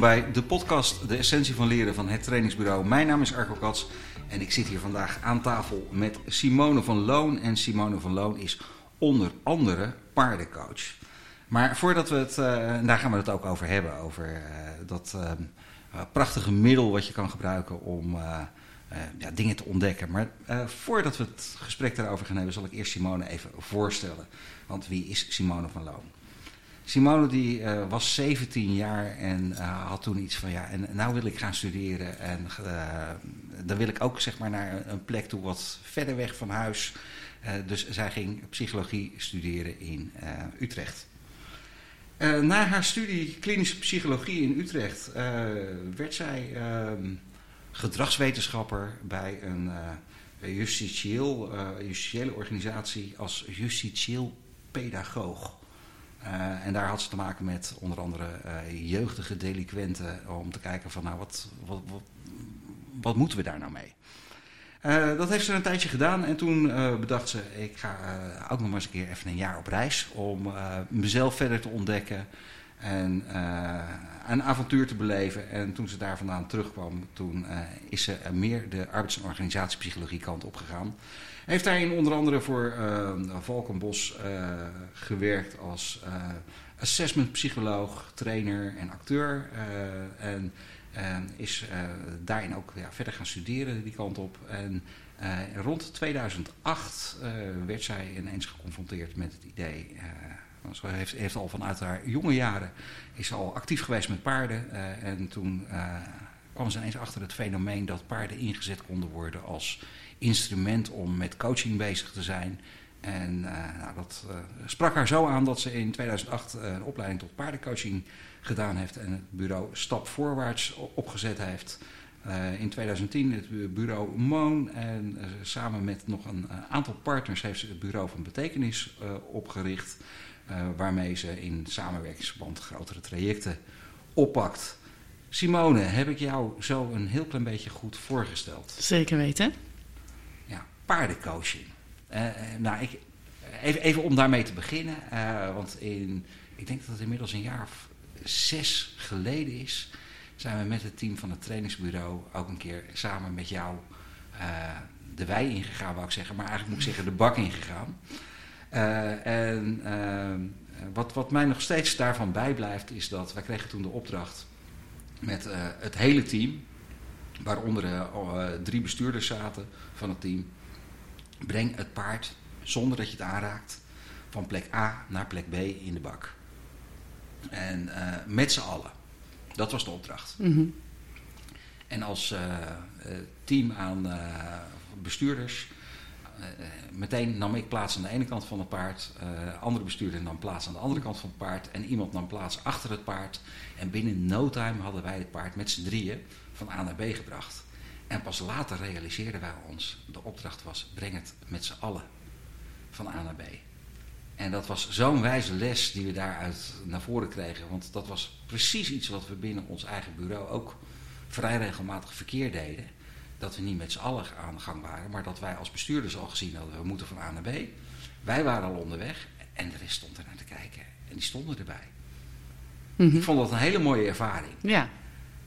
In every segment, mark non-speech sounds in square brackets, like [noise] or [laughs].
bij de podcast De Essentie van Leren van het Trainingsbureau. Mijn naam is Arco Kats en ik zit hier vandaag aan tafel met Simone van Loon. En Simone van Loon is onder andere paardencoach. Maar voordat we het, uh, daar gaan we het ook over hebben, over uh, dat uh, prachtige middel wat je kan gebruiken om ja, dingen te ontdekken. Maar voordat we het gesprek daarover gaan hebben, zal ik eerst Simone even voorstellen. Want wie is Simone van Loon? Simone die uh, was 17 jaar en uh, had toen iets van ja, en nou wil ik gaan studeren. En uh, dan wil ik ook zeg maar naar een plek toe wat verder weg van huis. dus zij ging psychologie studeren in Utrecht. na haar studie klinische psychologie in Utrecht werd zij ehm, gedragswetenschapper bij een justitieel, justitiële organisatie als justitieel pedagoog. Uh, en daar had ze te maken met onder andere uh, jeugdige delinquenten om te kijken van nou wat, wat, wat, moeten we daar nou mee. Uh, dat heeft ze een tijdje gedaan en toen bedacht ze ik ga ook nog maar eens een keer even een jaar op reis om mezelf verder te ontdekken en een avontuur te beleven. En toen ze daar vandaan terugkwam, toen is ze meer de arbeids- en organisatiepsychologie kant op gegaan. Heeft daarin onder andere voor uh, Valkenbos uh, gewerkt als uh, assessment psycholoog, trainer en acteur. en is daarin ook ja, verder gaan studeren die kant op. En rond 2008 werd zij ineens geconfronteerd met het idee... Ze heeft, heeft, al vanuit haar jonge jaren is al actief geweest met paarden. en toen kwam ze ineens achter het fenomeen dat paarden ingezet konden worden als instrument om met coaching bezig te zijn. En uh, nou, dat uh, sprak haar zo aan dat ze in 2008 uh, een opleiding tot paardencoaching gedaan heeft en het bureau Stap Voorwaarts opgezet heeft. in 2010 het bureau Moon en samen met nog een aantal partners heeft ze het bureau van betekenis opgericht. waarmee ze in samenwerkingsverband grotere trajecten oppakt. Simone, heb ik jou zo een heel klein beetje goed voorgesteld? Zeker weten paardencoaching. Uh, nou, ik, even, even om daarmee te beginnen. Uh, want in, ik denk dat het inmiddels een jaar of zes geleden is. Zijn we met het team van het trainingsbureau ook een keer samen met jou de wei ingegaan, wou ik zeggen. Maar eigenlijk moet ik zeggen de bak ingegaan. en wat, wat mij nog steeds daarvan bijblijft is dat wij kregen toen de opdracht met het hele team. Waaronder drie bestuurders zaten van het team Breng het paard, zonder dat je het aanraakt, van plek A naar plek B in de bak. En uh, met z'n allen. Dat was de opdracht. Mm -hmm. En als uh, team aan uh, bestuurders, meteen nam ik plaats aan de ene kant van het paard, andere bestuurder nam plaats aan de andere kant van het paard en iemand nam plaats achter het paard. En binnen no time hadden wij het paard met z'n drieën van A naar B gebracht. En pas later realiseerden wij ons, de opdracht was, breng het met z'n allen van A naar B. En dat was zo'n wijze les die we daaruit naar voren kregen. Want dat was precies iets wat we binnen ons eigen bureau ook vrij regelmatig verkeerd deden. Dat we niet met z'n allen aan de gang waren, maar dat wij als bestuurders al gezien hadden, we moeten van A naar B. Wij waren al onderweg en de rest stond er naar te kijken. En die stonden erbij. Mm -hmm. Ik vond dat een hele mooie ervaring. Ja.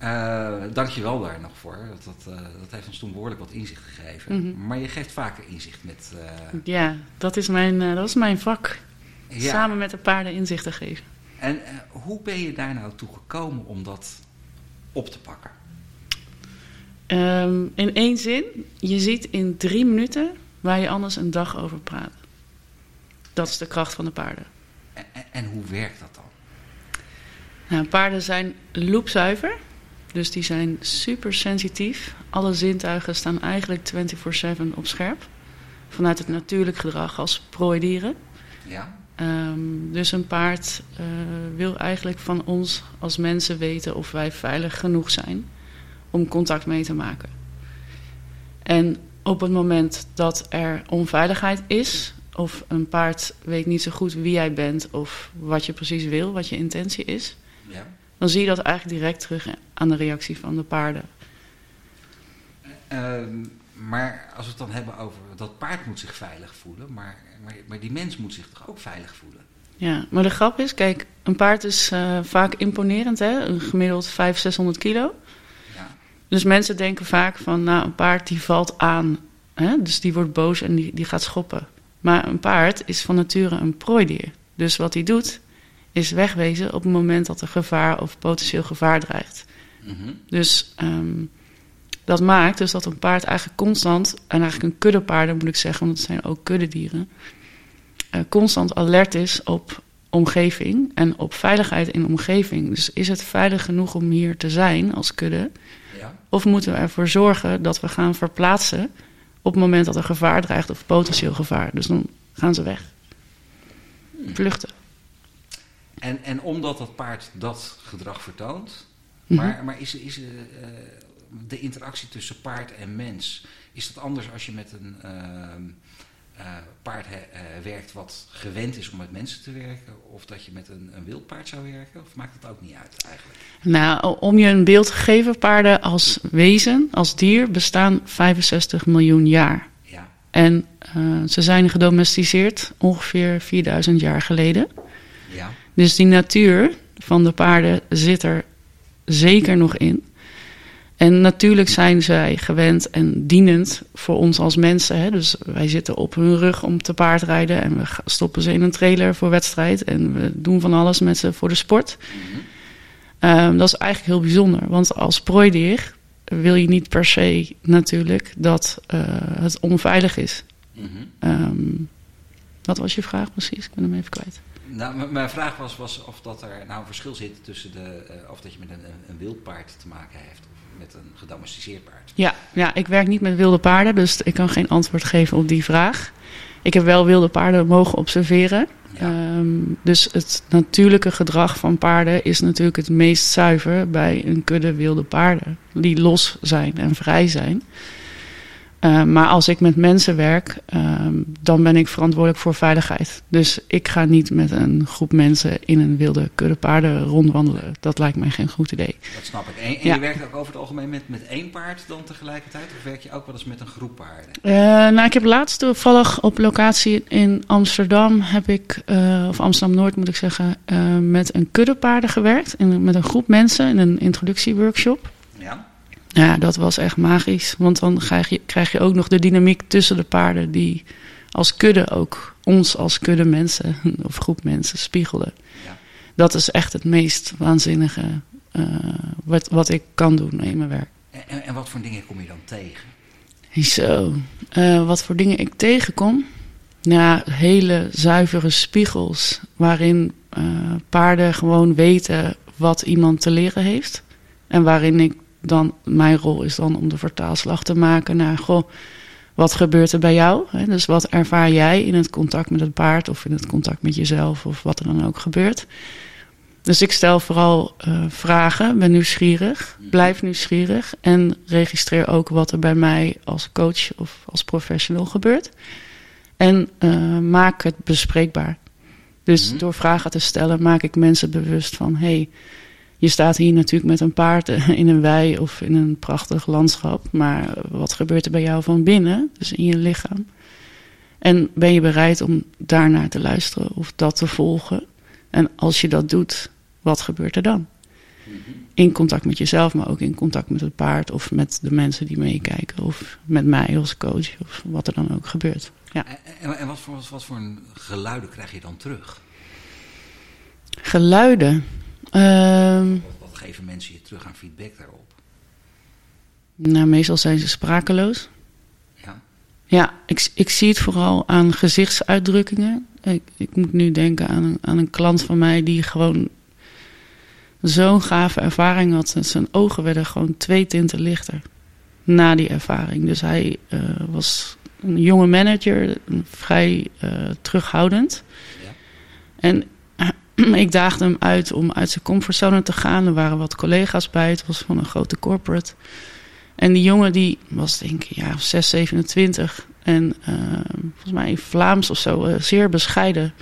Uh, Dank je wel daar nog voor. Dat, dat, uh, dat heeft ons toen behoorlijk wat inzicht gegeven. Mm -hmm. Maar je geeft vaker inzicht met... Uh... Ja, dat is mijn, dat is mijn vak. Ja. Samen met de paarden inzichten geven. En hoe ben je daar nou toe gekomen om dat op te pakken? Um, in één zin, je ziet in drie minuten waar je anders een dag over praat. Dat is de kracht van de paarden. En, en, en hoe werkt dat dan? Nou, paarden zijn loopzuiver. Dus die zijn super sensitief. Alle zintuigen staan eigenlijk 24-7 op scherp. Vanuit het natuurlijk gedrag als prooidieren. Ja. Um, dus een paard uh, wil eigenlijk van ons als mensen weten of wij veilig genoeg zijn om contact mee te maken. En op het moment dat er onveiligheid is, of een paard weet niet zo goed wie jij bent of wat je precies wil, wat je intentie is, ja. Dan zie je dat eigenlijk direct terug aan de reactie van de paarden. Uh, maar als we het dan hebben over dat paard moet zich veilig voelen, maar, maar, maar die mens moet zich toch ook veilig voelen? Ja, maar de grap is, kijk, een paard is uh, vaak imponerend, hè? Een gemiddeld 500, 600 kilo. Ja. Dus mensen denken vaak van, nou, een paard die valt aan. Hè? Dus die wordt boos en die, die gaat schoppen. Maar een paard is van nature een prooidier. Dus wat hij doet, is wegwezen op het moment dat er gevaar of potentieel gevaar dreigt. Mm -hmm. Dus um, dat maakt dus dat een paard eigenlijk constant, en eigenlijk een kuddepaarden moet ik zeggen, want het zijn ook kuddedieren, uh, constant alert is op omgeving en op veiligheid in de omgeving. Dus is het veilig genoeg om hier te zijn als kudde? Ja. Of moeten we ervoor zorgen dat we gaan verplaatsen op het moment dat er gevaar dreigt of potentieel gevaar? Dus dan gaan ze weg. Hmm. Vluchten. En, en omdat dat paard dat gedrag vertoont, mhm. maar, maar is, is uh, de interactie tussen paard en mens, is dat anders als je met een uh, paard uh, werkt wat gewend is om met mensen te werken, of dat je met een, een wild paard zou werken? Of maakt dat ook niet uit eigenlijk? Nou, om je een beeld te geven, paarden als wezen, als dier, bestaan 65 miljoen jaar. Ja. En ze zijn gedomesticeerd ongeveer 4000 jaar geleden. Dus die natuur van de paarden zit er zeker nog in. En natuurlijk zijn zij gewend en dienend voor ons als mensen. Hè? Dus wij zitten op hun rug om te paardrijden en we stoppen ze in een trailer voor wedstrijd en we doen van alles met ze voor de sport. Mm dat is eigenlijk heel bijzonder, want als prooidier wil je niet per se natuurlijk dat uh, het onveilig is. Mm um, wat was je vraag precies? Ik ben hem even kwijt. Nou, mijn vraag was, was of dat er nou een verschil zit tussen de, uh, of dat je met een, een wildpaard te maken heeft met een gedomesticeerd paard? Ja, ja, ik werk niet met wilde paarden, dus ik kan geen antwoord geven op die vraag. Ik heb wel wilde paarden mogen observeren. Um, dus het natuurlijke gedrag van paarden is natuurlijk het meest zuiver bij een kudde wilde paarden. Die los zijn en vrij zijn. Uh, maar als ik met mensen werk, uh, dan ben ik verantwoordelijk voor veiligheid. Dus ik ga niet met een groep mensen in een wilde kudde paarden rondwandelen. Dat lijkt mij geen goed idee. Dat snap ik. En, en je werkt ook over het algemeen met, met één paard dan tegelijkertijd? Of werk je ook wel eens met een groep paarden? Uh, nou, ik heb laatst toevallig op locatie in Amsterdam, heb ik, uh, of Amsterdam-Noord moet ik zeggen, met een kudde paarden gewerkt. In, met een groep mensen in een introductieworkshop. Ja. Ja, dat was echt magisch. Want dan krijg je, krijg je ook nog de dynamiek tussen de paarden die als kudde ook ons als kudde mensen [laughs] of groep mensen spiegelden. Ja. Dat is echt het meest waanzinnige uh, wat, wat ik kan doen in mijn werk. En, en, wat voor dingen kom je dan tegen? Zo, uh, wat voor dingen ik tegenkom? Nou, hele zuivere spiegels waarin uh, paarden gewoon weten wat iemand te leren heeft. En waarin ik dan mijn rol is dan om de vertaalslag te maken naar, goh, wat gebeurt er bij jou? Dus wat ervaar jij in het contact met het paard of in het contact met jezelf of wat er dan ook gebeurt? Dus ik stel vooral uh, vragen, ben nieuwsgierig, blijf nieuwsgierig en registreer ook wat er bij mij als coach of als professional gebeurt. En uh, maak het bespreekbaar. Dus mhm. door vragen te stellen maak ik mensen bewust van: hey, je staat hier natuurlijk met een paard [laughs] in een wei of in een prachtig landschap. Maar wat gebeurt er bij jou van binnen, dus in je lichaam? En ben je bereid om daarnaar te luisteren of dat te volgen? En als je dat doet, wat gebeurt er dan? In contact met jezelf, maar ook in contact met het paard of met de mensen die meekijken. Of met mij als coach of wat er dan ook gebeurt. Ja. En, en wat, voor, wat voor geluiden krijg je dan terug? Geluiden? Wat, geven mensen je terug aan feedback daarop? Nou, meestal zijn ze sprakeloos. Ja. Ja, ik, ik zie het vooral aan gezichtsuitdrukkingen. Ik, ik moet nu denken aan een, aan een klant van mij die gewoon zo'n gave ervaring had. Zijn ogen werden gewoon twee tinten lichter na die ervaring. Dus hij uh, was een jonge manager, vrij uh, terughoudend. Ja. En [clears throat] ik daagde hem uit om uit zijn comfortzone te gaan. Er waren wat collega's bij. Het was van een grote corporate. En die jongen die was denk ik ja, 6, 27. En uh, volgens mij Vlaams of zo, uh, zeer bescheiden.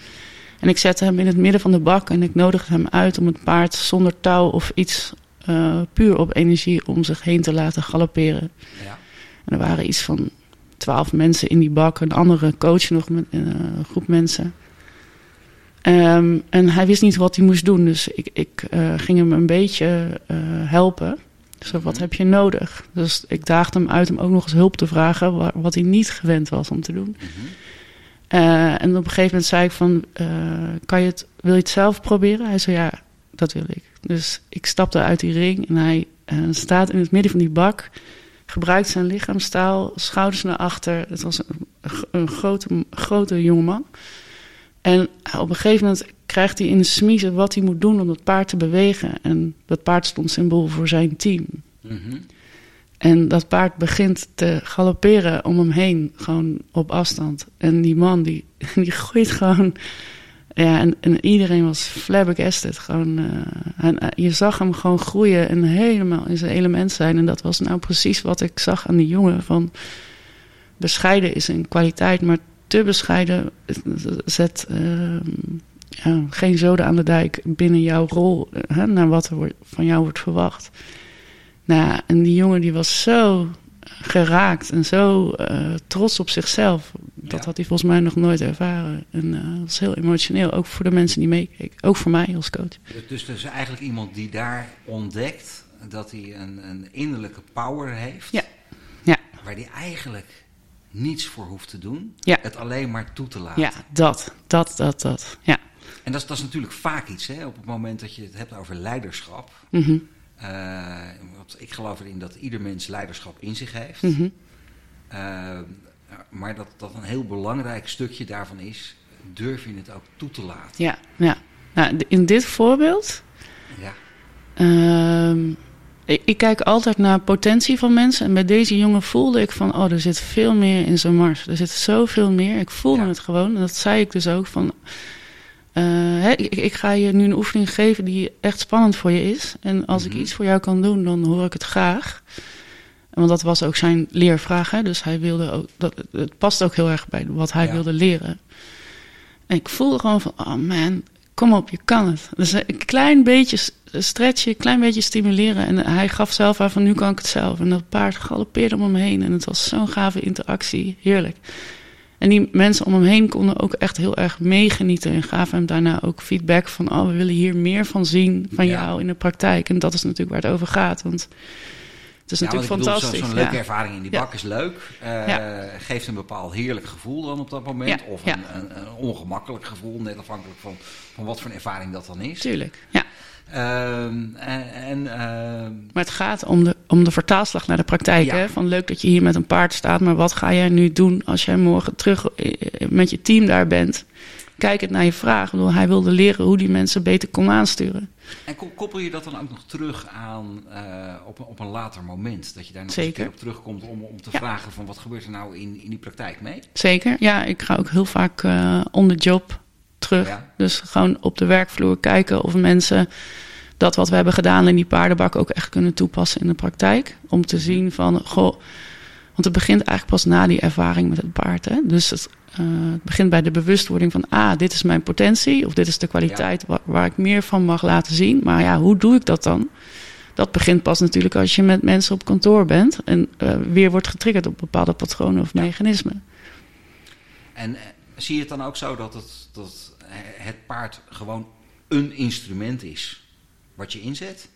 En ik zette hem in het midden van de bak en ik nodigde hem uit om het paard zonder touw of iets uh, puur op energie om zich heen te laten galopperen. Ja. En er waren iets van twaalf mensen in die bak, een andere coach nog met een groep mensen. Ehm, en hij wist niet wat hij moest doen, dus ik, ik uh, ging hem een beetje uh, helpen. Zo, wat Mhm. heb je nodig? Dus ik daagde hem uit om ook nog eens hulp te vragen, wa- wat hij niet gewend was om te doen. Mhm. Eh, en op een gegeven moment zei ik van, eh, kan je het, wil je het zelf proberen? Hij zei, ja, dat wil ik. Dus ik stapte uit die ring en hij eh, staat in het midden van die bak, gebruikt zijn lichaamstaal, schouders naar achter. Het was een, een grote, grote jongeman. En op een gegeven moment krijgt hij in de smiezen wat hij moet doen om dat paard te bewegen. En dat paard stond symbool voor zijn team. Mhm. En dat paard begint te galopperen om hem heen, gewoon op afstand. En die man, die, [laughs] die groeit gewoon... Ja, en, en iedereen was flabbergasted. Gewoon, eh, en, eh, je zag hem gewoon groeien en helemaal in zijn element zijn. En dat was nou precies wat ik zag aan die jongen. Van bescheiden is een kwaliteit, maar te bescheiden zet ehm, ja, geen zoden aan de dijk binnen jouw rol. Hè, naar wat er wordt, van jou wordt verwacht. Nou, en die jongen die was zo geraakt en zo eh, trots op zichzelf. Dat Ja. had hij volgens mij nog nooit ervaren. En eh, dat was heel emotioneel, ook voor de mensen die meekeken. Ook voor mij als coach. Dus, dus, eigenlijk iemand die daar ontdekt dat hij een, een innerlijke power heeft. Ja. Ja. Waar hij eigenlijk niets voor hoeft te doen. Ja. Het alleen maar toe te laten. Ja, dat, dat, dat, dat. Ja. En dat is, dat is natuurlijk vaak iets, hè, op het moment dat je het hebt over leiderschap. Want ik geloof erin dat ieder mens leiderschap in zich heeft. mhm. Eh, maar dat, dat een heel belangrijk stukje daarvan is, durf je het ook toe te laten. Ja, ja. Nou, in dit voorbeeld Ja. Ehm, ik, ik kijk altijd naar potentie van mensen. En bij deze jongen voelde ik van, oh, er zit veel meer in zijn mars. Er zit zoveel meer. Ik voelde Ja. het gewoon. En dat zei ik dus ook van... eh, hè, ik, ik ga je nu een oefening geven die echt spannend voor je is. En als Mhm. ik iets voor jou kan doen, dan hoor ik het graag. Want dat was ook zijn leervraag. Hè? Dus hij wilde ook, dat, het past ook heel erg bij wat hij Ja. wilde leren. En ik voelde gewoon van, oh man, kom op, je kan het. Dus een klein beetje stretchen, een klein beetje stimuleren. En hij gaf zelf aan van, nu kan ik het zelf. En dat paard galoppeerde om hem heen. En het was zo'n gave interactie, heerlijk. En die mensen om hem heen konden ook echt heel erg meegenieten. En gaven hem daarna ook feedback van... oh, we willen hier meer van zien van Ja. jou in de praktijk. En dat is natuurlijk waar het over gaat. Want het is Ja, natuurlijk fantastisch. Zo'n leuke ervaring in die bak is leuk. Eh. Geeft een bepaald heerlijk gevoel dan op dat moment. Of. Een, een, een ongemakkelijk gevoel, net afhankelijk van, van wat voor een ervaring dat dan is. Tuurlijk, ja. Ehm, en ehm, Maar het gaat om de, om de vertaalslag naar de praktijk. Ja. Hè? Van leuk dat je hier met een paard staat, maar wat ga jij nu doen als jij morgen terug eh, met je team daar bent? Kijk het naar je vraag. Bedoel, hij wilde leren hoe die mensen beter kon aansturen. en ko- koppel je dat dan ook nog terug aan eh, op, een- op een later moment? Dat je daar nog eens een Zeker. keer op terugkomt om, om te Ja. vragen van wat gebeurt er nou in, in die praktijk mee? Zeker. Ja, ik ga ook heel vaak eh on the job terug. Ja. Dus gewoon op de werkvloer kijken of mensen dat wat we hebben gedaan in die paardenbak ook echt kunnen toepassen in de praktijk. Om te zien van, goh, want het begint eigenlijk pas na die ervaring met het paard. Hè? Dus het, eh, het begint bij de bewustwording van, ah, dit is mijn potentie of dit is de kwaliteit waar, waar ik meer van mag laten zien. Maar ja, hoe doe ik dat dan? Dat begint pas natuurlijk als je met mensen op kantoor bent en eh, weer wordt getriggerd op bepaalde patronen of Ja. mechanismen. En eh, zie je het dan ook zo dat het, dat het paard gewoon een instrument is wat je inzet?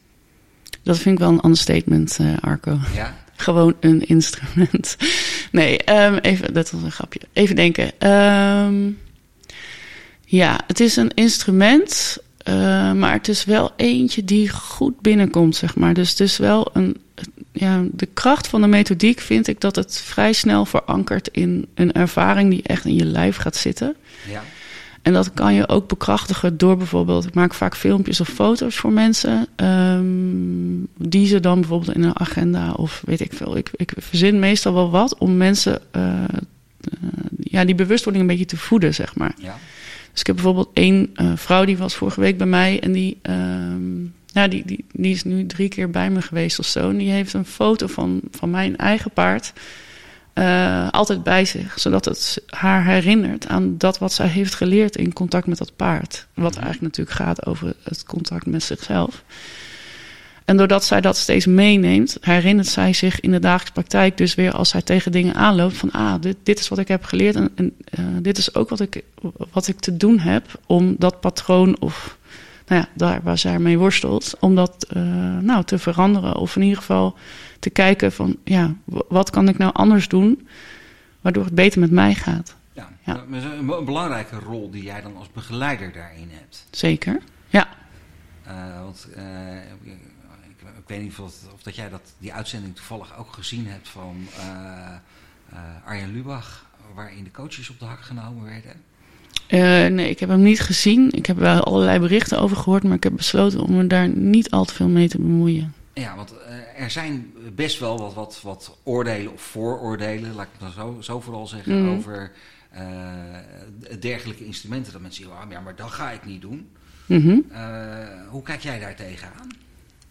Dat vind ik wel een understatement, eh Arco. Ja? Gewoon een instrument. [laughs] Nee, ehm, even, dat was een grapje. Even denken. Ehm, ja, het is een instrument, eh, maar het is wel eentje die goed binnenkomt, zeg maar. Dus het is wel een. Ja, de kracht van de methodiek vind ik dat het vrij snel verankert in een ervaring die echt in je lijf gaat zitten. Ja. En dat kan je ook bekrachtigen door bijvoorbeeld, ik maak vaak filmpjes of foto's voor mensen, ehm, die ze dan bijvoorbeeld in een agenda of weet ik veel. Ik, ik verzin meestal wel wat om mensen eh, eh, ja, die bewustwording een beetje te voeden, zeg maar. ja. Dus ik heb bijvoorbeeld één eh, vrouw die was vorige week bij mij en die, nou, die, die, die is nu drie keer bij me geweest of zo. En die heeft een foto van, van mijn eigen paard eh, altijd bij zich, zodat het haar herinnert aan dat wat zij heeft geleerd in contact met dat paard. Wat Mhm. eigenlijk natuurlijk gaat over het contact met zichzelf. En doordat zij dat steeds meeneemt, herinnert zij zich in de dagelijkse praktijk dus weer als zij tegen dingen aanloopt van ah, dit, dit is wat ik heb geleerd en, en uh, dit is ook wat ik, wat ik te doen heb om dat patroon of nou ja, daar waar zij mee worstelt, om dat uh, nou, te veranderen of in ieder geval te kijken van ja, wat kan ik nou anders doen waardoor het beter met mij gaat. Ja, ja. een belangrijke rol die jij dan als begeleider daarin hebt. Zeker, ja. Uh, want uh, ik, ik, weet niet of, of, dat jij dat, die uitzending toevallig ook gezien hebt van Arjen Lubach, waarin de coaches op de hak genomen werden. Nee, ik heb hem niet gezien. Ik heb wel allerlei berichten over gehoord, maar ik heb besloten om me daar niet al te veel mee te bemoeien. Ja, want er zijn best wel wat, wat, wat oordelen of vooroordelen, laat ik het dan zo, zo vooral zeggen, mm. over dergelijke instrumenten. Dat mensen zeggen, oh, ja, maar dat ga ik niet doen. Mm -hmm. uh, hoe kijk jij daar tegenaan?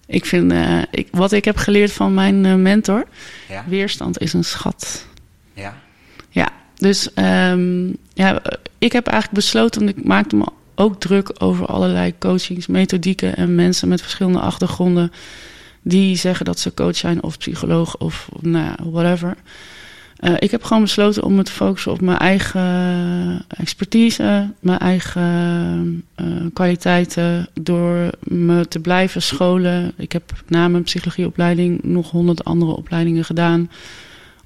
Ik vind, ik, wat ik heb geleerd van mijn mentor, ja? weerstand is een schat. Ja? Ja, dus um, ja, ik heb eigenlijk besloten, ik maakte me ook druk over allerlei coachingsmethodieken en mensen met verschillende achtergronden die zeggen dat ze coach zijn of psycholoog of nou whatever. Uh, ik heb gewoon besloten om me te focussen op mijn eigen expertise, mijn eigen uh, kwaliteiten. Door me te blijven scholen. Ik heb na mijn psychologieopleiding nog honderd andere opleidingen gedaan.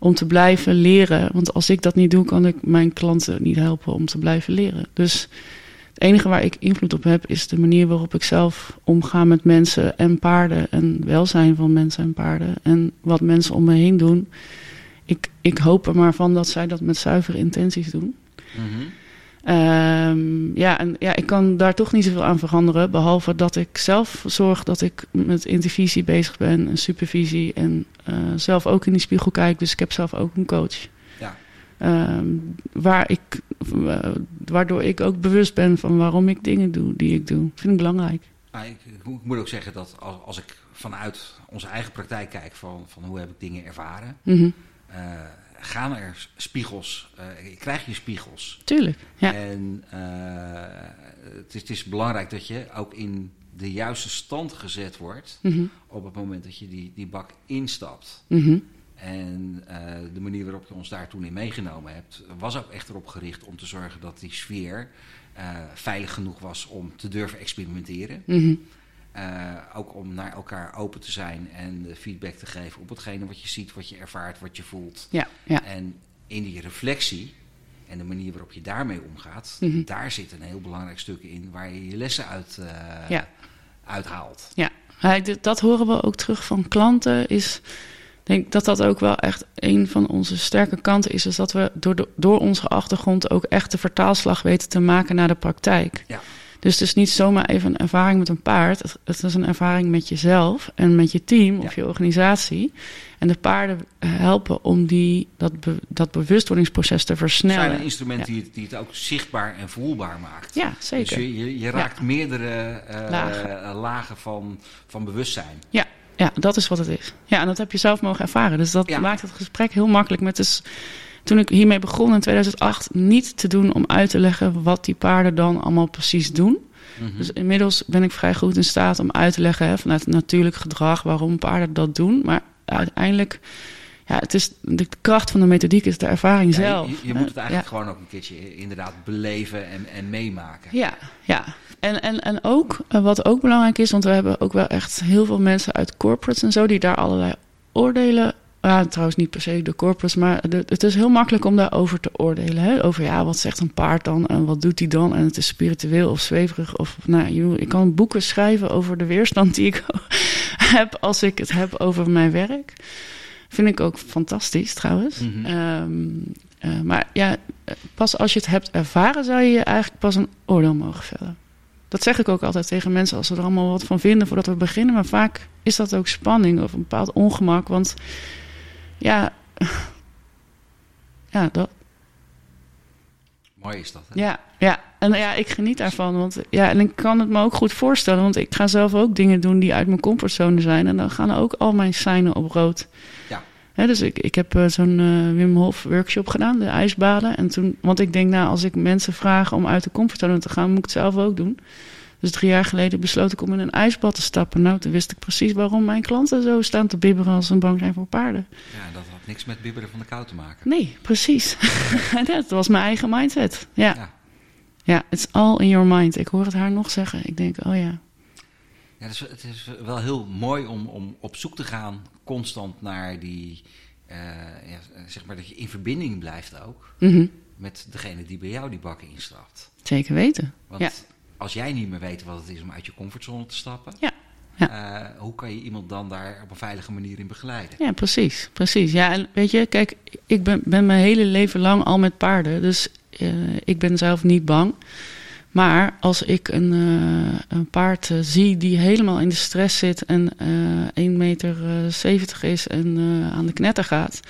Om te blijven leren. Want als ik dat niet doe, kan ik mijn klanten niet helpen om te blijven leren. Dus het enige waar ik invloed op heb, is de manier waarop ik zelf omga met mensen en paarden. En welzijn van mensen en paarden. En wat mensen om me heen doen ik, ik hoop er maar van dat zij dat met zuivere intenties doen. Mm. Um, ja, en ja, ik kan daar toch niet zoveel aan veranderen. Behalve dat ik zelf zorg dat ik met intervisie bezig ben en supervisie. En uh, zelf ook in die spiegel kijk. Dus ik heb zelf ook een coach. Ja. Um, waar ik, uh, waardoor ik ook bewust ben van waarom ik dingen doe die ik doe. vind ik belangrijk. Ik, ik, moet ook zeggen dat als, als ik vanuit onze eigen praktijk kijk van, van hoe heb ik dingen ervaren. Mm -hmm. Uh, gaan er spiegels, uh, krijg je spiegels. Tuurlijk, ja. En uh, het, is, het, is, belangrijk dat je ook in de juiste stand gezet wordt mm -hmm. op het moment dat je die, die bak instapt. Mm -hmm. En de manier waarop je ons daar toen in meegenomen hebt, was ook echt erop gericht om te zorgen dat die sfeer veilig genoeg was om te durven experimenteren. Mhm. Uh, ook om naar elkaar open te zijn en feedback te geven op hetgene wat je ziet, wat je ervaart, wat je voelt. Ja, ja. En in die reflectie en de manier waarop je daarmee omgaat, mm -hmm. daar zit een heel belangrijk stuk in waar je je lessen uit uh, ja. uithaalt. Ja, dat horen we ook terug van klanten. Is, denk dat dat ook wel echt een van onze sterke kanten is. Is dat we door, de, door onze achtergrond ook echt de vertaalslag weten te maken naar de praktijk. Ja. Dus het is niet zomaar even een ervaring met een paard. Het is een ervaring met jezelf en met je team of Ja. je organisatie. En de paarden helpen om die, dat, be, dat bewustwordingsproces te Het versnellen. zijn een instrument Ja. die, het, die het ook zichtbaar en voelbaar maakt. Ja, zeker. Dus je, je, je raakt meerdere eh, Lagen. eh, lagen van, van bewustzijn. Ja, ja, dat is wat het is. Ja, en dat heb je zelf mogen ervaren. Dus dat Ja. maakt het gesprek heel makkelijk. Met dus, toen ik hiermee begon in 2008, niet te doen om uit te leggen wat die paarden dan allemaal precies doen. Mhm. Dus inmiddels ben ik vrij goed in staat om uit te leggen hè, vanuit natuurlijk gedrag waarom paarden dat doen. Maar uiteindelijk, ja, het is de kracht van de methodiek is de ervaring Ja, zelf. je, je moet het eigenlijk ja. gewoon ook een keertje inderdaad beleven en, en meemaken. Ja, ja. En, en, en ook, eh, wat ook belangrijk is, want we hebben ook wel echt heel veel mensen uit corporates en zo, die daar allerlei oordelen. Ja, trouwens niet per se de corporates, maar de- het is heel makkelijk om daarover te oordelen. Hè? Over ja, wat zegt een paard dan en wat doet hij dan? En het is spiritueel of zweverig. Of, nou, ik kan boeken schrijven over de weerstand die ik [laughs] heb als ik het heb over mijn werk. Vind ik ook fantastisch trouwens. Mhm. Ehm, eh, maar ja, pas als je het hebt ervaren, zou je eigenlijk pas een oordeel mogen vellen. Dat zeg ik ook altijd tegen mensen als ze er allemaal wat van vinden voordat we beginnen. Maar vaak is dat ook spanning of een bepaald ongemak. Want ja, ja, dat, Mooi is dat. Hè? ja, ja. En ja, ik geniet daarvan. Want ja, en ik kan het me ook goed voorstellen. Want ik ga zelf ook dingen doen die uit mijn comfortzone zijn. En dan gaan ook al mijn seinen op rood. Ja. Hè, dus ik, ik heb eh, zo'n eh, Wim Hof workshop gedaan, de ijsbaden. En toen, want ik denk, nou, als ik mensen vraag om uit de comfortzone te gaan, moet ik het zelf ook doen. Dus drie jaar geleden besloot ik om in een ijsbad te stappen. Nou, toen wist ik precies waarom mijn klanten zo staan te bibberen als ze bang zijn voor paarden. Ja, dat had niks met bibberen van de kou te maken. Nee, precies. [laughs] dat was mijn eigen mindset. Ja. Ja. Ja, it's all in your mind. Ik hoor het haar nog zeggen. Ik denk, oh ja. Ja, dus het is wel heel mooi om, om op zoek te gaan constant naar die, eh, ja, zeg maar dat je in verbinding blijft ook Mhm. met degene die bij jou die bakken instapt. Zeker weten. Want Ja. Als jij niet meer weet wat het is om uit je comfortzone te stappen, Ja. eh, hoe kan je iemand dan daar op een veilige manier in begeleiden? Ja, precies. Precies. Ja, en weet je, kijk, ik ben, ben mijn hele leven lang al met paarden. Dus eh, ik ben zelf niet bang. Maar als ik een, eh, een paard zie die helemaal in de stress zit en eh 1,70 meter eh, 70 is en aan de knetter gaat.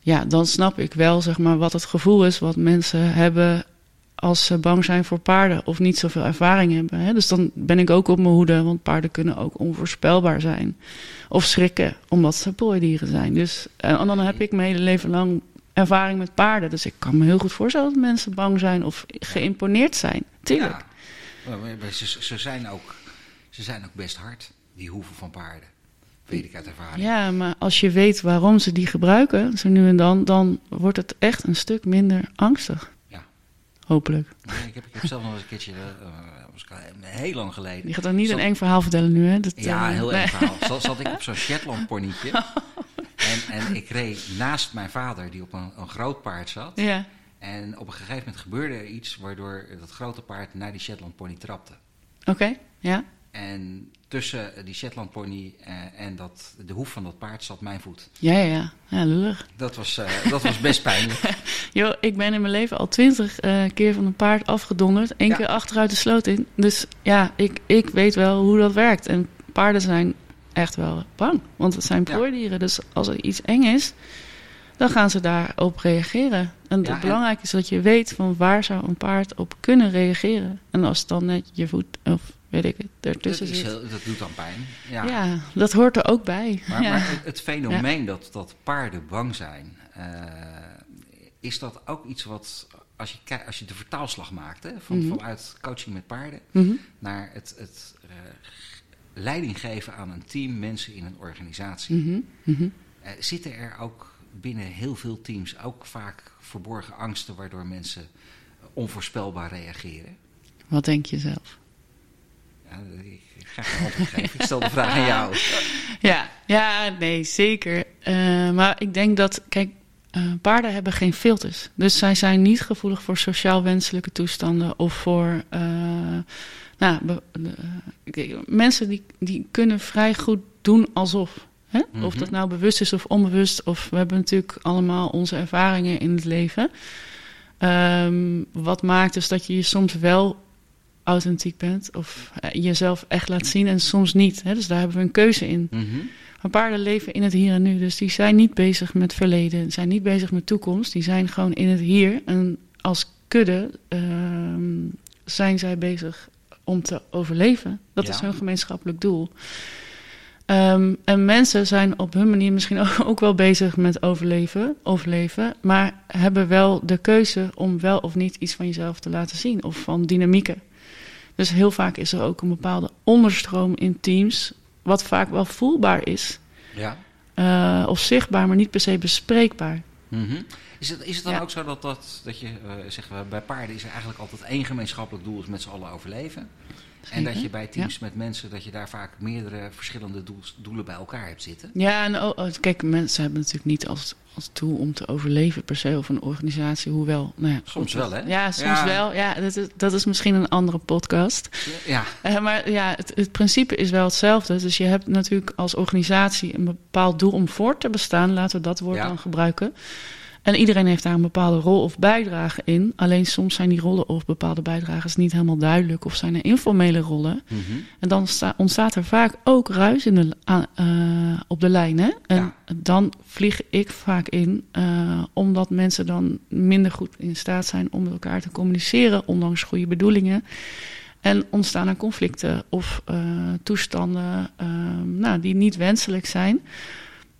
Ja, dan snap ik wel zeg maar, wat het gevoel is wat mensen hebben als ze bang zijn voor paarden of niet zoveel ervaring hebben. Hè? Dus dan ben ik ook op mijn hoede, want paarden kunnen ook onvoorspelbaar zijn. Of schrikken, omdat ze prooidieren zijn. Dus, en dan heb ik mijn hele leven lang ervaring met paarden. Dus ik kan me heel goed voorstellen dat mensen bang zijn of geïmponeerd zijn. Tuurlijk. Ja. Maar Ze, ze, zijn ook, ze zijn ook best hard, die hoeven van paarden. Weet ik uit ervaring. Ja, maar als je weet waarom ze die gebruiken, zo nu en dan, dan wordt het echt een stuk minder angstig. Hopelijk. Ja, ik, heb, ik heb zelf nog eens een keertje, al heel lang geleden. Je gaat dan niet Zat- een eng verhaal vertellen nu, hè? Dat, Ja, eh, heel nee. erg verhaal. Zat, [laughs] zat ik op zo'n Shetland ponytje. [laughs] En, en ik reed naast mijn vader, die op een, een groot paard zat. Ja, En op een gegeven moment gebeurde er iets waardoor dat grote paard naar die Shetland pony trapte. oké. Ja. En tussen die Shetland pony eh, en dat, de hoef van dat paard zat mijn voet. Ja, ja, ja. Ja, lullig. Dat was, eh, dat was best pijnlijk. [laughs] Yo, ik ben in mijn leven al twintig eh, keer van een paard afgedonderd. Eén Ja. keer achteruit de sloot in. Dus ja, ik, ik weet wel hoe dat werkt. En paarden zijn echt wel bang. Want het zijn Ja. prooidieren. Dus als er iets eng is, dan gaan ze daarop reageren. En Ja, het belangrijk is dat je weet van waar zou een paard op kunnen reageren. En als dan net je voet of weet ik het, Dat, ertussen is zit. dat doet dan pijn. Ja. Ja. dat hoort er ook bij. Maar, ja. maar het, het fenomeen dat, dat paarden bang zijn, eh, is dat ook iets wat, als je, als je de vertaalslag maakt, hè, van, Mhm. vanuit coaching met paarden, Mhm. naar het, het eh, leiding geven aan een team mensen in een organisatie. Mhm. Eh, zitten er ook binnen heel veel teams ook vaak verborgen angsten waardoor mensen onvoorspelbaar reageren? Wat denk je zelf? Ik ga geven. Ik stel de vraag aan jou. [laughs] Ja, ja, nee, zeker. Eh, maar ik denk dat, kijk, eh, paarden hebben geen filters. Dus zij zijn niet gevoelig voor sociaal wenselijke toestanden of voor. eh, nou, be- mensen die, die kunnen vrij goed doen alsof. Hè? Of Mhm. dat nou bewust is of onbewust. Of we hebben natuurlijk allemaal onze ervaringen in het leven. Ehm, wat maakt dus dat je je soms wel authentiek bent of eh, jezelf echt laat zien en soms niet. Hè? Dus daar hebben we een keuze in. Mhm. Maar paarden leven in het hier en nu, dus die zijn niet bezig met verleden, zijn niet bezig met toekomst, die zijn gewoon in het hier. En als kudde ehm, zijn zij bezig om te overleven. Dat Ja. is hun gemeenschappelijk doel. Ehm, en mensen zijn op hun manier misschien ook, [laughs] ook wel bezig met overleven, overleven, maar hebben wel de keuze om wel of niet iets van jezelf te laten zien of van dynamieken. Dus heel vaak is er ook een bepaalde onderstroom in teams, wat vaak wel voelbaar is Ja. eh, of zichtbaar, maar niet per se bespreekbaar. Mhm. Is, het, is het dan Ja. ook zo dat, dat, dat je, eh zeggen we, bij paarden is er eigenlijk altijd één gemeenschappelijk doel, is met z'n allen overleven? En dat je bij teams met mensen, dat je daar vaak meerdere verschillende doels- doelen bij elkaar hebt zitten? Ja, en oh, kijk, mensen hebben natuurlijk niet als, als doel om te overleven per se of een organisatie, hoewel. Nou ja, Soms wel, hè? Ja, soms Ja. wel. Ja, dat is, dat is misschien een andere podcast. Ja, Eh, maar ja, het, het principe is wel hetzelfde. Dus je hebt natuurlijk als organisatie een bepaald doel om voort te bestaan. Laten we dat woord Ja. dan gebruiken. En iedereen heeft daar een bepaalde rol of bijdrage in. Alleen soms zijn die rollen of bepaalde bijdrages niet helemaal duidelijk. Of zijn er informele rollen. Mhm. En dan sta- ontstaat er vaak ook ruis in de, eh, op de lijn. Hè? En Ja. dan vlieg ik vaak in, eh, omdat mensen dan minder goed in staat zijn om met elkaar te communiceren, ondanks goede bedoelingen. En ontstaan er conflicten of eh, toestanden ehm, nou, die niet wenselijk zijn.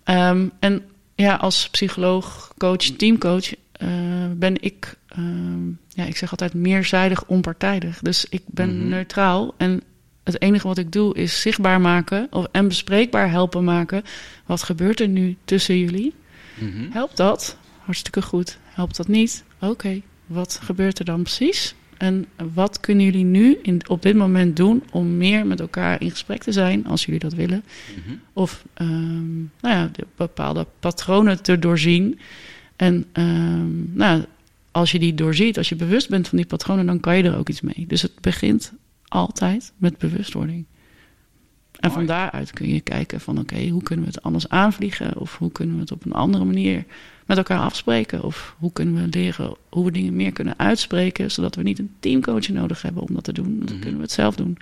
Ehm, en ja, als psycholoog, coach, teamcoach eh, ben ik ehm, ja, ik zeg altijd meerzijdig onpartijdig. Dus ik ben Mhm. neutraal en het enige wat ik doe is zichtbaar maken of, en bespreekbaar helpen maken. Wat gebeurt er nu tussen jullie? Mhm. Helpt dat? Hartstikke goed. Helpt dat niet? Oké, wat gebeurt er dan precies? En wat kunnen jullie nu in, op dit moment doen om meer met elkaar in gesprek te zijn, als jullie dat willen? Mhm. Of ehm, nou ja, de bepaalde patronen te doorzien. En ehm, nou, als je die doorziet, als je bewust bent van die patronen, dan kan je er ook iets mee. Dus het begint altijd met bewustwording. En Mooi. van daaruit kun je kijken van oké, hoe kunnen we het anders aanvliegen? Of hoe kunnen we het op een andere manier met elkaar afspreken? Of hoe kunnen we leren hoe we dingen meer kunnen uitspreken, zodat we niet een teamcoach nodig hebben om dat te doen. Dan Mhm. kunnen we het zelf doen.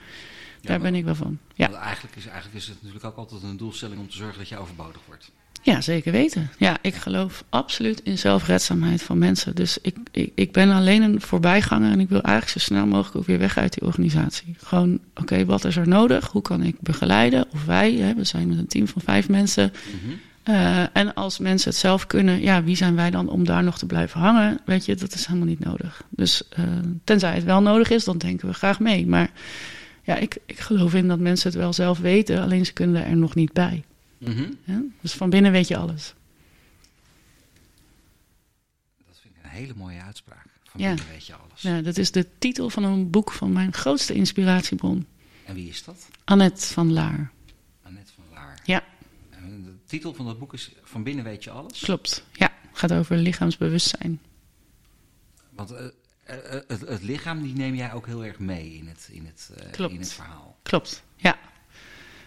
Daar maar- ben ik wel van. Ja. Want eigenlijk, is, eigenlijk is het natuurlijk ook altijd een doelstelling om te zorgen dat je overbodig wordt. Ja, zeker weten. Ja, ik geloof absoluut in zelfredzaamheid van mensen. Dus ik, ik, ik ben alleen een voorbijganger en ik wil eigenlijk zo snel mogelijk ook weer weg uit die organisatie. Gewoon, oké, wat is er nodig? Hoe kan ik begeleiden? Of wij, hè, we zijn met een team van vijf mensen. Mhm. Eh, en als mensen het zelf kunnen, ja, wie zijn wij dan om daar nog te blijven hangen? Weet je, dat is helemaal niet nodig. Dus eh, tenzij het wel nodig is, dan denken we graag mee. Maar ja, ik, ik geloof in dat mensen het wel zelf weten, alleen ze kunnen er nog niet bij. Mhm. Hè? Dus van binnen weet je alles. Dat vind ik een hele mooie uitspraak. Van Ja. binnen weet je alles. Ja, dat is de titel van een boek van mijn grootste inspiratiebron. En wie is dat? Annette van Laar. Annette van Laar. Ja. En de titel van dat boek is Van binnen weet je alles. Klopt. Ja, gaat over lichaamsbewustzijn. Want eh, eh, eh, het, het lichaam die neem jij ook heel erg mee in het, in het, eh, Klopt. in het verhaal. Klopt, ja.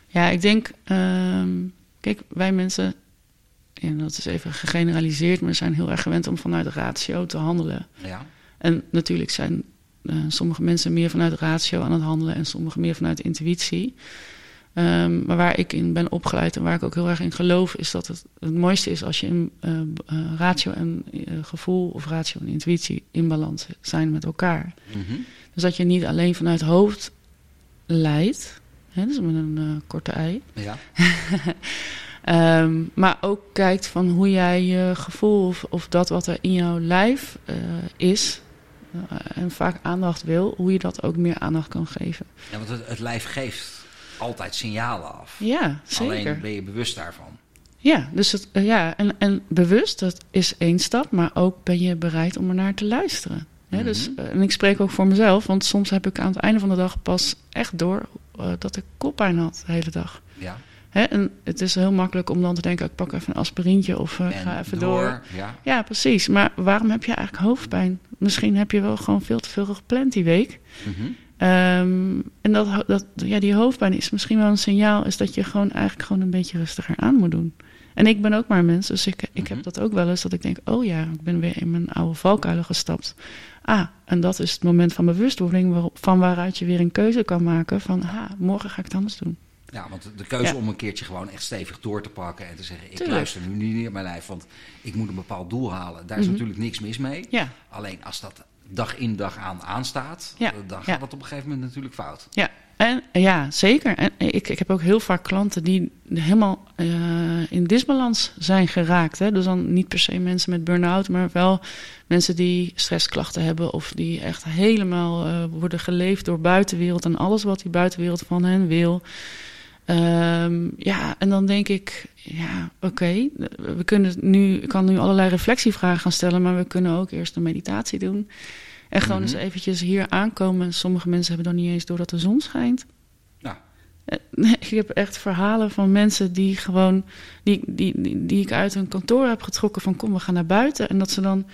Ja, ik denk, ehm, kijk, wij mensen, en dat is even gegeneraliseerd, maar zijn heel erg gewend om vanuit ratio te handelen. Ja. En natuurlijk zijn eh, sommige mensen meer vanuit ratio aan het handelen en sommige meer vanuit intuïtie. Ehm, maar waar ik in ben opgeleid en waar ik ook heel erg in geloof, is dat het het mooiste is als je in eh, eh, ratio en gevoel of ratio en intuïtie in balans zijn met elkaar. Mhm. Dus dat je niet alleen vanuit hoofd leidt, hè, dus met een eh, korte ei, Ja. [laughs] Ehm, maar ook kijkt van hoe jij je gevoel of, of dat wat er in jouw lijf eh, is eh, en vaak aandacht wil, hoe je dat ook meer aandacht kan geven. ja, want het, het lijf geeft altijd signalen af. Ja, zeker. Alleen ben je bewust daarvan. Ja, dus het, ja en, en bewust, dat is één stap, maar ook ben je bereid om er naar te luisteren. Hè, Mhm. dus, eh, en ik spreek ook voor mezelf, want soms heb ik aan het einde van de dag pas echt door eh, dat ik koppijn had de hele dag. Ja. Hè, en het is heel makkelijk om dan te denken, ik pak even een aspirintje of eh, ga even door. Ja. Ja, precies. Maar waarom heb je eigenlijk hoofdpijn? Misschien heb je wel gewoon veel te veel gepland die week. Mhm. Ehm, en dat, dat, ja, die hoofdpijn is misschien wel een signaal... is dat je gewoon eigenlijk gewoon een beetje rustiger aan moet doen. En ik ben ook maar een mens, dus ik, ik Mhm. heb dat ook wel eens... dat ik denk, oh ja, ik ben weer in mijn oude valkuilen gestapt. Ah, en dat is het moment van bewustwording... Van waaruit je weer een keuze kan maken van... ah, morgen ga ik het anders doen. Ja, want de keuze Ja. om een keertje gewoon echt stevig door te pakken en te zeggen: ik Tuurlijk. luister nu niet naar mijn lijf, want ik moet een bepaald doel halen. Daar is Mhm. natuurlijk niks mis mee. Ja, Alleen als dat dag in dag aan aanstaat, Ja, dan gaat het op een gegeven moment natuurlijk fout. Ja, en, ja zeker. En ik, ik heb ook heel vaak klanten die helemaal eh, in disbalans zijn geraakt. Hè? Dus dan niet per se mensen met burn-out, maar wel mensen die stressklachten hebben of die echt helemaal eh, worden geleefd door buitenwereld en alles wat die buitenwereld van hen wil. Ehm, ja, en dan denk ik, ja, oké, we kunnen nu, ik kan nu allerlei reflectievragen gaan stellen, maar we kunnen ook eerst een meditatie doen. En gewoon Mhm. eens eventjes hier aankomen. Sommige mensen hebben dan niet eens door dat de zon schijnt. Nou, Eh, [laughs] Ik heb echt verhalen van mensen die gewoon, die, die, die, die ik uit een kantoor heb getrokken van kom, we gaan naar buiten. En dat ze dan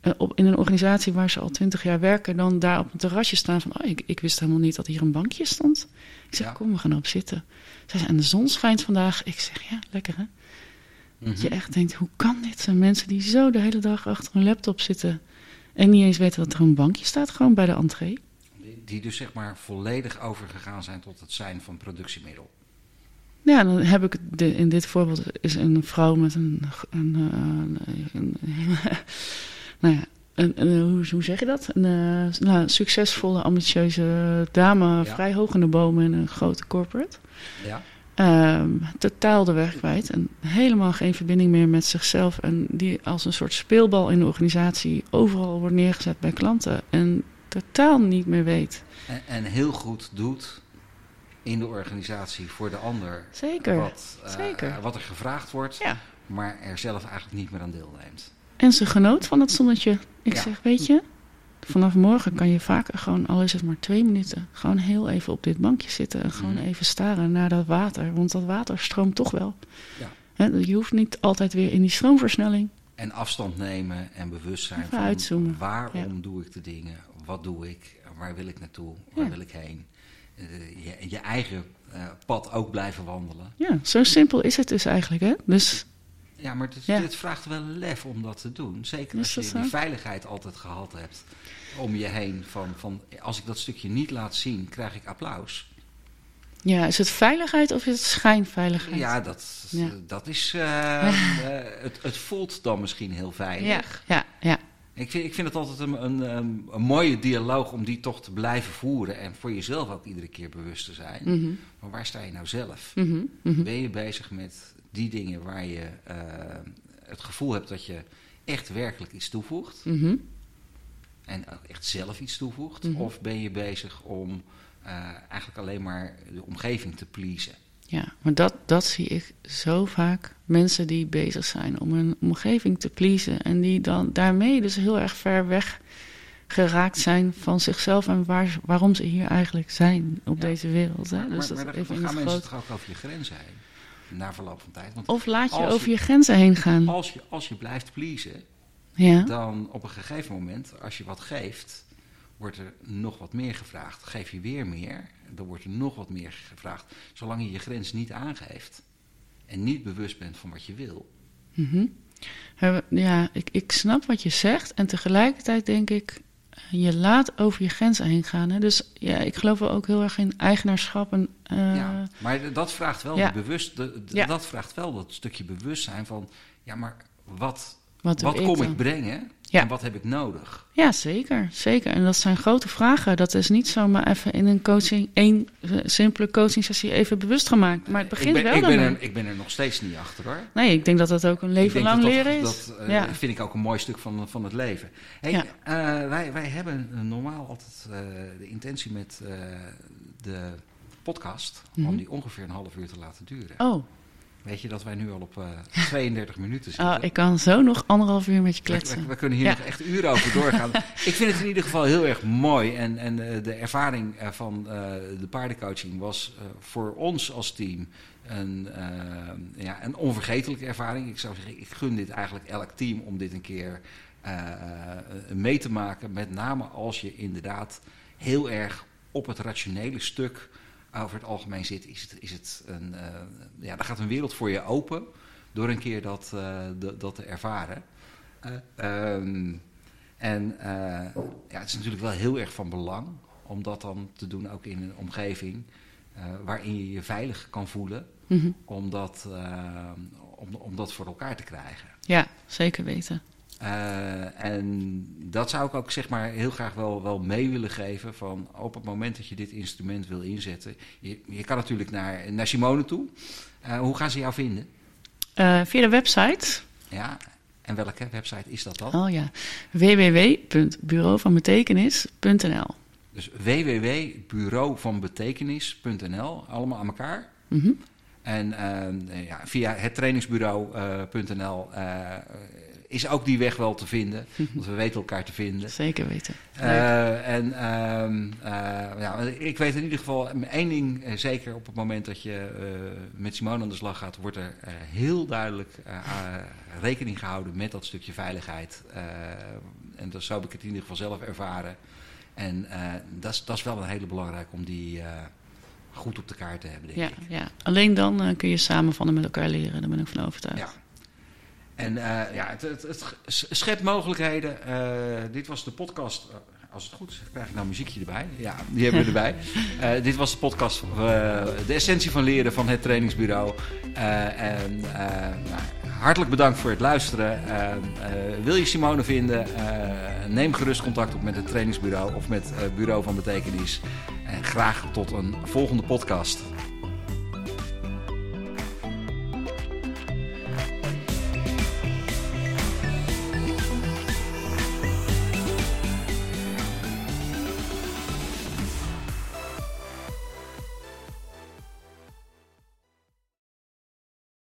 eh, op, in een organisatie waar ze al twintig jaar werken, dan daar op een terrasje staan van, oh, ik, ik wist helemaal niet dat hier een bankje stond. Ik zeg, Ja. kom, we gaan erop zitten. Zij zei, en de zon schijnt vandaag. Ik zeg, ja, lekker hè. mhm. Dat je echt denkt, hoe kan dit? Zijn mensen die zo de hele dag achter een laptop zitten en niet eens weten dat er een bankje staat, gewoon bij de entree. die, dus zeg maar volledig overgegaan zijn tot het zijn van productiemiddel. Ja, dan heb ik de, in dit voorbeeld is een vrouw met een, een, eh, een, een- [laughs] nou ja, een, een- hoe, hoe zeg je dat? Een eh, nou, succesvolle, ambitieuze dame, Ja. vrij hoog in de bomen in een grote corporate. Ja. Ehm, totaal de weg kwijt en helemaal geen verbinding meer met zichzelf. En die als een soort speelbal in de organisatie overal wordt neergezet bij klanten en totaal niet meer weet. En, en heel goed doet in de organisatie voor de ander. Zeker, Wat, eh, zeker. wat er gevraagd wordt, Ja. maar er zelf eigenlijk niet meer aan deelneemt. En ze genoot van het zonnetje. Ik Ja. zeg, weet je, vanaf morgen kan je vaker gewoon, al is het maar twee minuten, gewoon heel even op dit bankje zitten en gewoon Mhm. even staren naar dat water. Want dat water stroomt toch wel. Ja. Je hoeft niet altijd weer in die stroomversnelling. En afstand nemen en bewust zijn van uitzoomen. waarom doe ik de dingen, wat doe ik, waar wil ik naartoe, waar Ja. wil ik heen. Eh, je, je eigen eh, pad ook blijven wandelen. Ja, zo simpel is het dus eigenlijk. Hè? Dus Ja, maar Ja. dit vraagt wel lef om dat te doen. Zeker als je die veiligheid altijd gehad hebt om je heen. Van, van, als ik dat stukje niet laat zien, krijg ik applaus. ja, is het veiligheid of is het schijnveiligheid? Ja, dat, Ja. dat is. eh, [laughs] eh, het, het voelt dan misschien heel veilig. ja, ja, ja. Ik, vind, ik vind het altijd een, een, een, een mooie dialoog om die toch te blijven voeren. En voor jezelf ook iedere keer bewust te zijn. Mhm, Maar waar sta je nou zelf? mhm, mhm. Ben je bezig met die dingen waar je eh, het gevoel hebt dat je echt werkelijk iets toevoegt? En ook echt zelf iets toevoegt? Mhm. Of ben je bezig om eh, eigenlijk alleen maar de omgeving te pleasen? Ja, maar dat, dat zie ik zo vaak. Mensen die bezig zijn om hun omgeving te pleasen. En die dan daarmee dus heel erg ver weg geraakt zijn van zichzelf. En waar, waarom ze hier eigenlijk zijn op Ja. deze wereld. Hè? Maar, dus maar, maar even gaan mensen toch ook over je grenzen heen? Na verloop van tijd. Want Of laat je over je- je grenzen heen gaan. als je, als je blijft pleasen, Ja, dan op een gegeven moment, als je wat geeft, wordt er nog wat meer gevraagd. Geef je weer meer, dan wordt er nog wat meer gevraagd. Zolang je je grens niet aangeeft en niet bewust bent van wat je wil. Mhm. Ja ik, ik snap wat je zegt. En tegelijkertijd denk ik, je laat over je grenzen heen gaan. Hè? Dus ja, ik geloof wel ook heel erg in eigenaarschap. En, eh, ja, maar dat vraagt wel ja. bewust, de- de- Ja. dat vraagt wel dat stukje bewustzijn van, ja, maar wat, wat doe wat ik kom dan? ik brengen Ja. en wat heb ik nodig? Ja, zeker, zeker. En dat zijn grote vragen. Dat is niet zomaar even in een coaching, één eh, simpele coaching sessie even bewust gemaakt. Maar het begint ik ben, wel ik ben, er, ik ben er nog steeds niet achter hoor. Nee, ik denk dat dat ook een leven lang dat leren dat, is. Dat eh, ja. vind ik ook een mooi stuk van, van het leven. Hey, Ja. eh, wij, wij hebben eh, normaal altijd eh, de intentie met eh, de podcast om Mhm. die ongeveer een half uur te laten duren. Oh, Weet je dat wij nu al op eh [laughs] 32 minuten zitten? oh, ik kan zo nog anderhalf uur met je we, we- kletsen. we kunnen hier Ja. nog echt uren over doorgaan. [laughs] ik vind het in ieder geval heel erg mooi. En, en eh, de ervaring eh, van de paardencoaching was voor ons als team een, ja, een onvergetelijke ervaring. Ik zou zeggen, ik gun dit eigenlijk elk team om dit een keer mee te maken. Met name als je inderdaad heel erg op het rationele stuk over het algemeen zit. Is het, is het een, eh, ja, daar gaat een wereld voor je open door een keer dat, eh, dat, te ervaren. Eh, ehm, en ja, het is natuurlijk wel heel erg van belang om dat dan te doen ook in een omgeving waarin je je veilig kan voelen Mhm. om dat, om, om dat voor elkaar te krijgen. Ja, zeker weten. Eh, en dat zou ik ook zeg maar heel graag wel, wel mee willen geven van op het moment dat je dit instrument wil inzetten. Je, je kan natuurlijk naar, naar Simone toe. Eh, hoe gaan ze jou vinden? Eh, via de website. Ja, en welke website is dat dan? Oh ja, www.bureauvanbetekenis.nl Dus www.bureauvanbetekenis.nl, allemaal aan elkaar. Mhm. En ja, via het trainingsbureau.nl is ook die weg wel te vinden, [laughs] want we weten elkaar te vinden. Zeker weten. Eh, en ehm, eh, ja, ik weet in ieder geval één ding eh, zeker op het moment dat je met Simone aan de slag gaat, wordt er heel duidelijk rekening gehouden met dat stukje veiligheid. En dat, zo heb ik het in ieder geval zelf ervaren. En dat is- dat is wel een hele belangrijke om die goed op de kaart te hebben, denk ja, ik. ja, alleen dan kun je samen van en met elkaar leren. Daar ben ik van overtuigd. Ja. En eh, ja, het, het, het schept mogelijkheden. Eh, dit was de podcast. eh, als het goed is, krijg ik nou muziekje erbij. Ja, die hebben we erbij. [laughs] Dit was de podcast. de essentie van leren van het trainingsbureau. En nou, hartelijk bedankt voor het luisteren. Wil je Simone vinden? neem gerust contact op met het trainingsbureau of met het Bureau van Betekenis. En graag tot een volgende podcast.